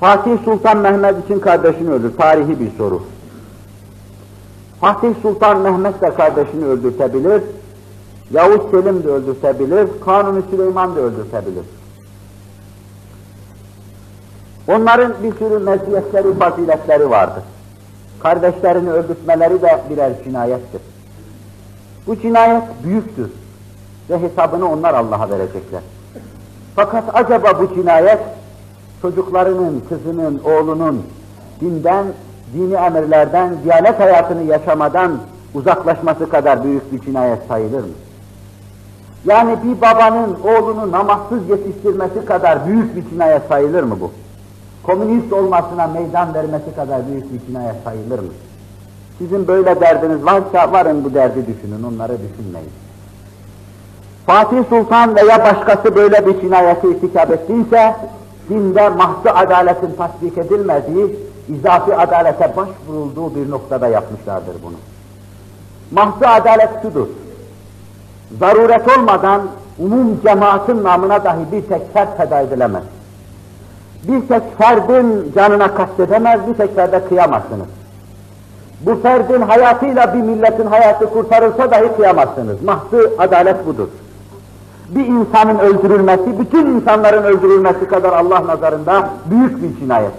Fatih Sultan Mehmet için kardeşini öldür. Tarihi bir soru. Fatih Sultan Mehmet de kardeşini öldürtebilir. Yavuz Selim de öldürtebilir. Kanuni Süleyman da öldürtebilir. Onların bir sürü meziyetleri, faziletleri vardır. Kardeşlerini öldürtmeleri de birer cinayettir. Bu cinayet büyüktür ve hesabını onlar Allah'a verecekler. Fakat acaba bu cinayet çocuklarının, kızının, oğlunun dinden, dini emirlerden, diyanet hayatını yaşamadan uzaklaşması kadar büyük bir cinayet sayılır mı? Yani bir babanın oğlunu namazsız yetiştirmesi kadar büyük bir cinayet sayılır mı bu? Komünist olmasına meydan vermesi kadar büyük bir cinayet sayılır mı? Sizin böyle derdiniz varsa varın bu derdi düşünün, onları düşünmeyin. Fatih Sultan veya başkası böyle bir cinayeti irtikap ettiyse, dinde mahsı adaletin tasdik edilmediği, izafi adalete başvurulduğu bir noktada yapmışlardır bunu. Mahsı adalet şudur, zaruret olmadan umum cemaatin namına dahi bir tek fert feda edilemez. Bir tek ferdin canına kastedemez, bir tek ferde kıyamazsınız. Bu ferdin hayatıyla bir milletin hayatı kurtarılsa dahi kıyamazsınız. Mahsı adalet budur. Bir insanın öldürülmesi, bütün insanların öldürülmesi kadar Allah nazarında büyük bir cinayet.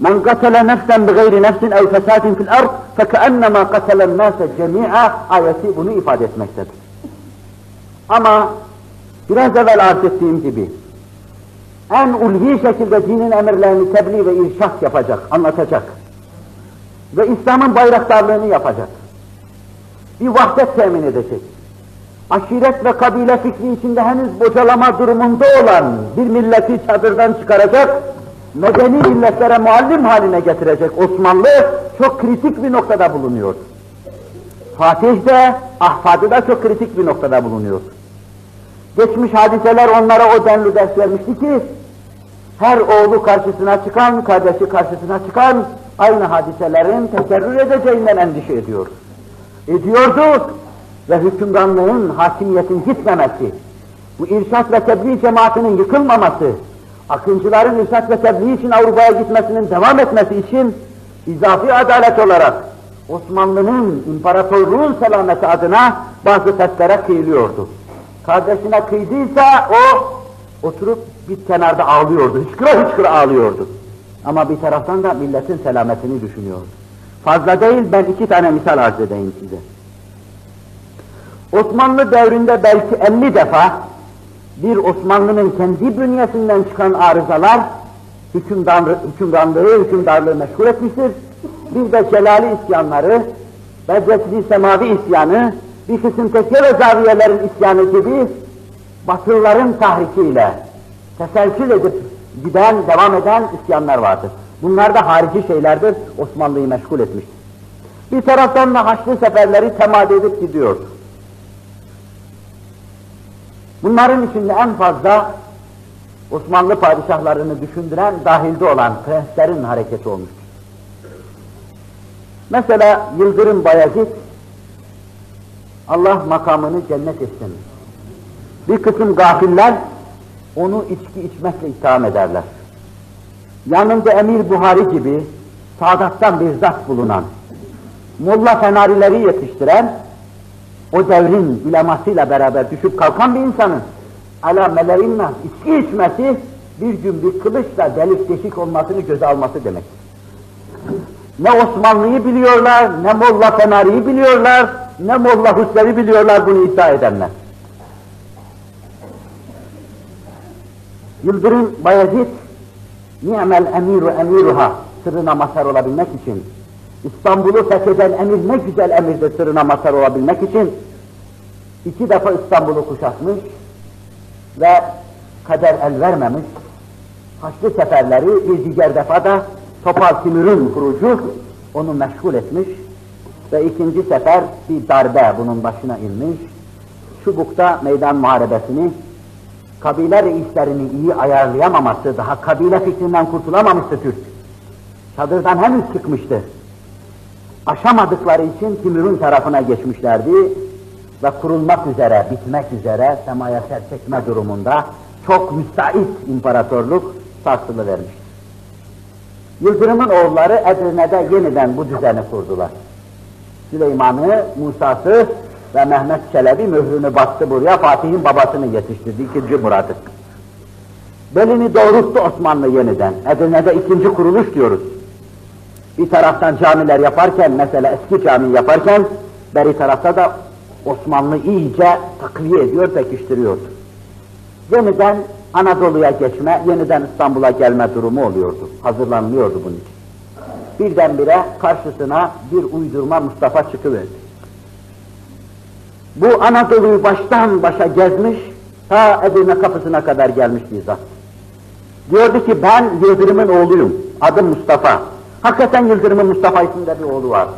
Men katale nefsen bi gayri nefsin ev fesadin fil ard fekennema katelen nase cemi'a ayeti bunu ifade etmektedir. Ama biraz evvel arz ettiğim gibi en ulvi şekilde dinin emirlerini tebliğ ve irşat yapacak, anlatacak. Ve İslam'ın bayraktarlığını yapacak. Bir vahdet temin edecek. Aşiret ve kabile fikri içinde henüz bocalama durumunda olan bir milleti çadırdan çıkaracak, medeni milletlere muallim haline getirecek Osmanlı çok kritik bir noktada bulunuyor. Fatih de, ahfadı da çok kritik bir noktada bulunuyor. Geçmiş hadiseler onlara o denli ders vermişti ki, her oğlu karşısına çıkan, kardeşi karşısına çıkan, aynı hadiselerin tekerrür edeceğinden endişe ediyor. Ediyordu ve hükümranlığın, hakimiyetin gitmemesi, bu irşat ve tebliğ cemaatinin yıkılmaması, akıncıların irşat ve tebliğ için Avrupa'ya gitmesinin devam etmesi için izafi adalet olarak Osmanlı'nın, imparatorluğun selameti adına bazı festlere kıyılıyordu. Kardeşine kıydıysa o oturup bir kenarda ağlıyordu, hıçkıra hıçkıra ağlıyordu. Ama bir taraftan da milletin selametini düşünüyordu. Fazla değil, ben iki tane misal arz edeyim size. Osmanlı devrinde belki 50 defa bir Osmanlı'nın kendi bünyesinden çıkan arızalar hükümdarlığı, hükümdarlığı, hükümdarlığı meşgul etmiştir. Bir de Celali isyanları, Bedretli Semavi isyanı, bir kısım tekke ve zaviyelerin isyanı gibi Batılıların tahrikiyle teselsül edip giden, devam eden isyanlar vardır. Bunlar da harici şeylerdir, Osmanlı'yı meşgul etmiştir. Bir taraftan da Haçlı seferleri temad edip gidiyordu. Bunların içinde en fazla Osmanlı padişahlarını düşündüren dahilde olan prenslerin hareketi olmuştur. Mesela Yıldırım Bayezid, Allah makamını cennet etsin. Bir kısım gafiller onu içki içmekle itham ederler. Yanında Emir Buhari gibi Sadat'tan bir zat bulunan, Molla Fenarileri yetiştiren, o devrin ulemasıyla beraber düşüp kalkan bir insanın ala melerinna içki içmesi bir gün bir kılıçla delik deşik olmasını göze alması demek. Ne Osmanlı'yı biliyorlar, ne Molla Fenari'yi biliyorlar, ne Molla Hüsrev'i biliyorlar bunu iddia edenler. Yıldırım Bayezid, ni'mel emiru emiruha sırrına mazhar olabilmek için, İstanbul'u fetheden emir ne güzel emirdir sırrına mazhar olabilmek için, iki defa İstanbul'u kuşatmış ve kader el vermemiş, Haçlı seferleri bir diğer defa da Topal Timur'un kurucu onu meşgul etmiş ve ikinci sefer bir darbe bunun başına inmiş, Çubuk'ta meydan muharebesini kabile reislerini iyi ayarlayamaması, daha kabile fikrinden kurtulamamıştı Türk. Çadırdan henüz çıkmıştı. Aşamadıkları için Timur'un tarafına geçmişlerdi ve kurulmak üzere, bitmek üzere semaya ser çekme durumunda çok müsait imparatorluk sarsılı vermiştir. Yıldırım'ın oğulları Edirne'de yeniden bu düzeni kurdular. Süleyman'ı, Musa'sı ve Mehmet Çelebi mührünü bastı buraya, Fatih'in babasını yetiştirdi, ikinci Murad'ı. Belini doğrulttu Osmanlı yeniden. Edirne'de ikinci kuruluş diyoruz. Bir taraftan camiler yaparken, mesela eski cami yaparken, beri tarafta da Osmanlı iyice takviye ediyor, pekiştiriyordu. Yeniden Anadolu'ya geçme, yeniden İstanbul'a gelme durumu oluyordu. Hazırlanılıyordu bunun için. Birdenbire karşısına bir uydurma Mustafa çıkıverdi. Bu Anadolu'yu baştan başa gezmiş, ta Edirne kapısına kadar gelmiş bir zat. Diyordu ki ben Yıldırım'ın oğluyum, adım Mustafa. Hakikaten Yıldırım'ın Mustafa isminde bir oğlu var.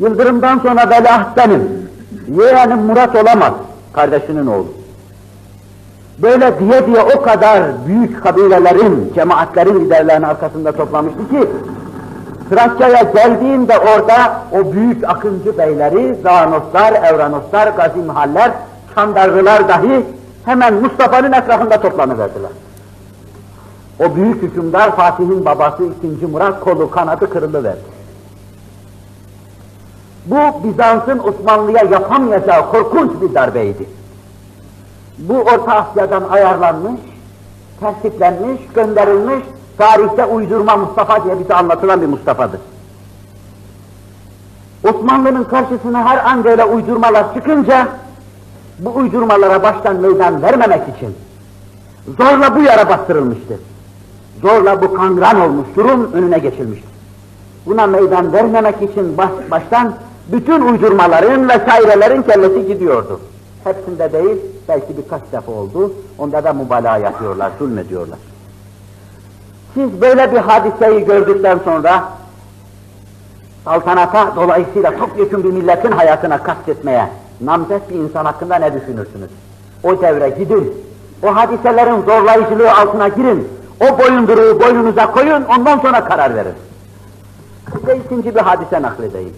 Yıldırım'dan sonra veliaht benim. Yeğenim Murat olamaz, kardeşinin oğlu. Böyle diye diye o kadar büyük kabilelerin, cemaatlerin liderlerini arkasında toplamıştı ki, Trakya'ya geldiğinde orada o büyük akıncı beyleri, Zanoslar, Evranoslar, Gazi Mihaller, Çandarlılar dahi hemen Mustafa'nın etrafında toplanıverdiler. O büyük hükümdar Fatih'in babası 2. Murat kolu kanadı kırılıverdi. Bu Bizans'ın Osmanlı'ya yapamayacağı korkunç bir darbeydi. Bu Orta Asya'dan ayarlanmış, tertiplenmiş, gönderilmiş, tarihte uydurma Mustafa diye bize anlatılan bir Mustafa'dır. Osmanlı'nın karşısına her an böyle uydurmalar çıkınca, bu uydurmalara baştan meydan vermemek için zorla bu yara bastırılmıştır. Zorla bu kangran olmuş durum önüne geçilmiştir. Buna meydan vermemek için baş, baştan bütün uydurmaların vesairelerin kellesi gidiyordu. Hepsinde değil, belki birkaç defa oldu. Onda da mübalağa yapıyorlar, zulmediyorlar. Siz böyle bir hadiseyi gördükten sonra saltanata dolayısıyla topyekun bir milletin hayatına kastetmeye namzet bir insan hakkında ne düşünürsünüz? O devre gidin, o hadiselerin zorlayıcılığı altına girin, o boyunduruğu boynunuza koyun, ondan sonra karar verin. Size ikinci bir hadise nakledeyim.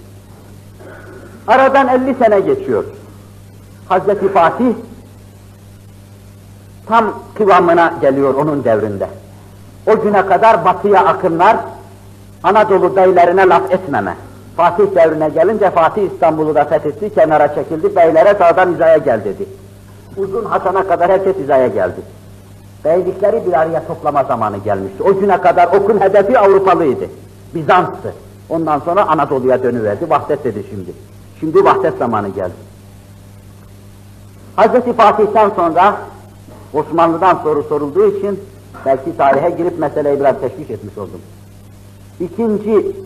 Aradan 50 sene geçiyor. Hazreti Fatih tam kıvamına geliyor onun devrinde. O güne kadar batıya akınlar, Anadolu beylerine laf etmeme. Fatih devrine gelince Fatih İstanbul'u da fethetti, kenara çekildi, beylere sağdan hizaya gel dedi. Uzun Hasan'a kadar herkes hizaya geldi. Beylikleri bir araya toplama zamanı gelmişti. O güne kadar okun hedefi Avrupalıydı. Bizans'tı. Ondan sonra Anadolu'ya dönüverdi, vahdet dedi şimdi. Şimdi vahdet zamanı geldi. Hz. Fatih'ten sonra Osmanlı'dan soru sorulduğu için belki tarihe girip meseleyi biraz teşvik etmiş oldum. İkinci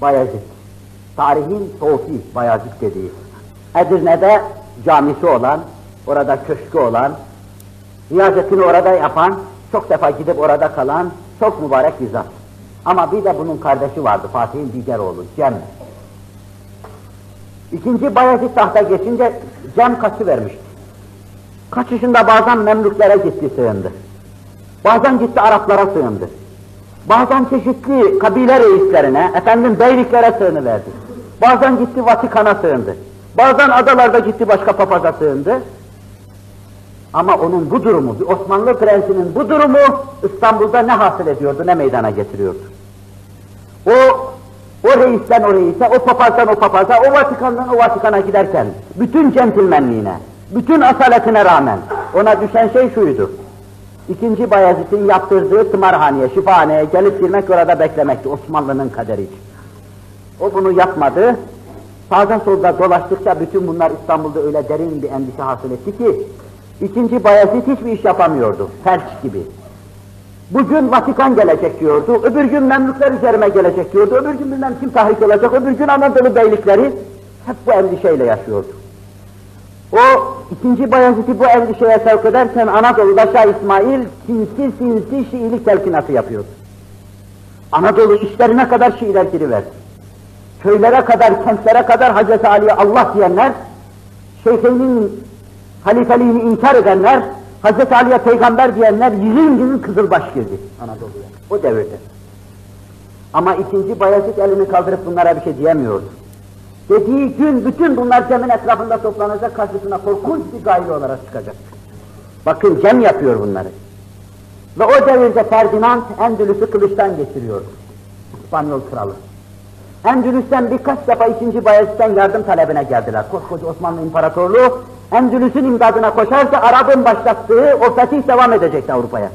Bayezid, tarihin Sofi Bayezid dediği, Edirne'de camisi olan, orada köşkü olan, riyazetini orada yapan, çok defa gidip orada kalan çok mübarek bir zat. Ama bir de bunun kardeşi vardı, Fatih'in diğer oğlu, Cem. İkinci Bayezid tahta geçince Cem kaçı vermişti. Kaçışında bazen Memlüklere gitti sığındı. Bazen gitti Araplara sığındı. Bazen çeşitli kabile reislerine, efendim beyliklere sığınıverdi. Bazen gitti Vatikan'a sığındı. Bazen adalarda gitti başka papaza sığındı. Ama onun bu durumu, Osmanlı prensinin bu durumu İstanbul'da ne hasıl ediyordu, ne meydana getiriyordu? O, o reisten o reise, o papazdan o papaza, o Vatikan'dan o Vatikan'a giderken, bütün centilmenliğine, bütün asaletine rağmen ona düşen şey şuydu. İkinci Bayezid'in yaptırdığı tımarhaneye, şifahaneye gelip girmek orada beklemekti Osmanlı'nın kaderi. O bunu yapmadı. Sağda solda dolaştıkça bütün bunlar İstanbul'da öyle derin bir endişe hasıl etti ki İkinci Bayezid hiçbir iş yapamıyordu, felç gibi. Bugün Vatikan gelecek diyordu, öbür gün Memlükler üzerime gelecek diyordu, öbür gün bilmem kim tahrik olacak, öbür gün Anadolu beylikleri hep bu endişeyle yaşıyordu. O ikinci Bayezid'i bu endişeye sevk ederken Anadolu'da Şah İsmail sinsi sinsi Şiilik telkinatı yapıyordu. Anadolu işlerine kadar Şiiler giriverdi. Köylere kadar, kentlere kadar Hazreti Ali'ye Allah diyenler, Şeyh'inin halifeliğini inkar edenler, Hazreti Ali'ye peygamber diyenler yüzün yüzün kızılbaş girdi Anadolu'ya. O devirde. Ama ikinci Bayezid elini kaldırıp bunlara bir şey diyemiyordu. Dediği gün bütün bunlar Cem'in etrafında toplanacak, karşısına korkunç bir gayle olarak çıkacak. Bakın Cem yapıyor bunları. Ve o devirde Ferdinand Endülüs'ü kılıçtan geçiriyordu. İspanyol kralı. Endülüs'ten birkaç defa 2. Bayezid'den yardım talebine geldiler. Koskoca Osmanlı İmparatorluğu Endülüs'ün imdadına koşarsa Arap'ın başlattığı o fetih devam edecekti Avrupa'ya.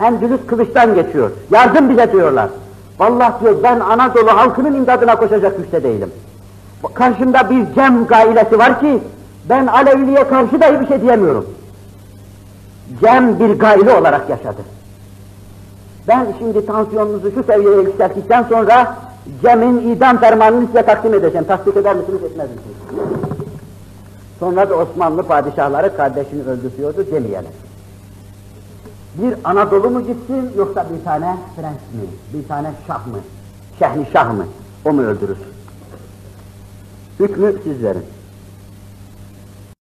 Endülüs kılıçtan geçiyor. Yardım bize diyorlar. Vallahi diyor ben Anadolu halkının imdadına koşacak güçte değilim. Karşımda bir Cem gailesi var ki ben Aleviliğe karşı dahi bir şey diyemiyorum. Cem bir gaile olarak yaşadı. Ben şimdi tansiyonunuzu şu seviyeye yükselttikten sonra Cem'in idam fermanını size takdim edeceğim. Tasdik eder misiniz, etmez misiniz? Sonra da Osmanlı padişahları kardeşini öldürüyordu, demeyelim. Bir Anadolu mu gitsin yoksa bir tane prens mi, bir tane şah mı, şehni şah mı, o mu öldürür? Hükmü siz verin.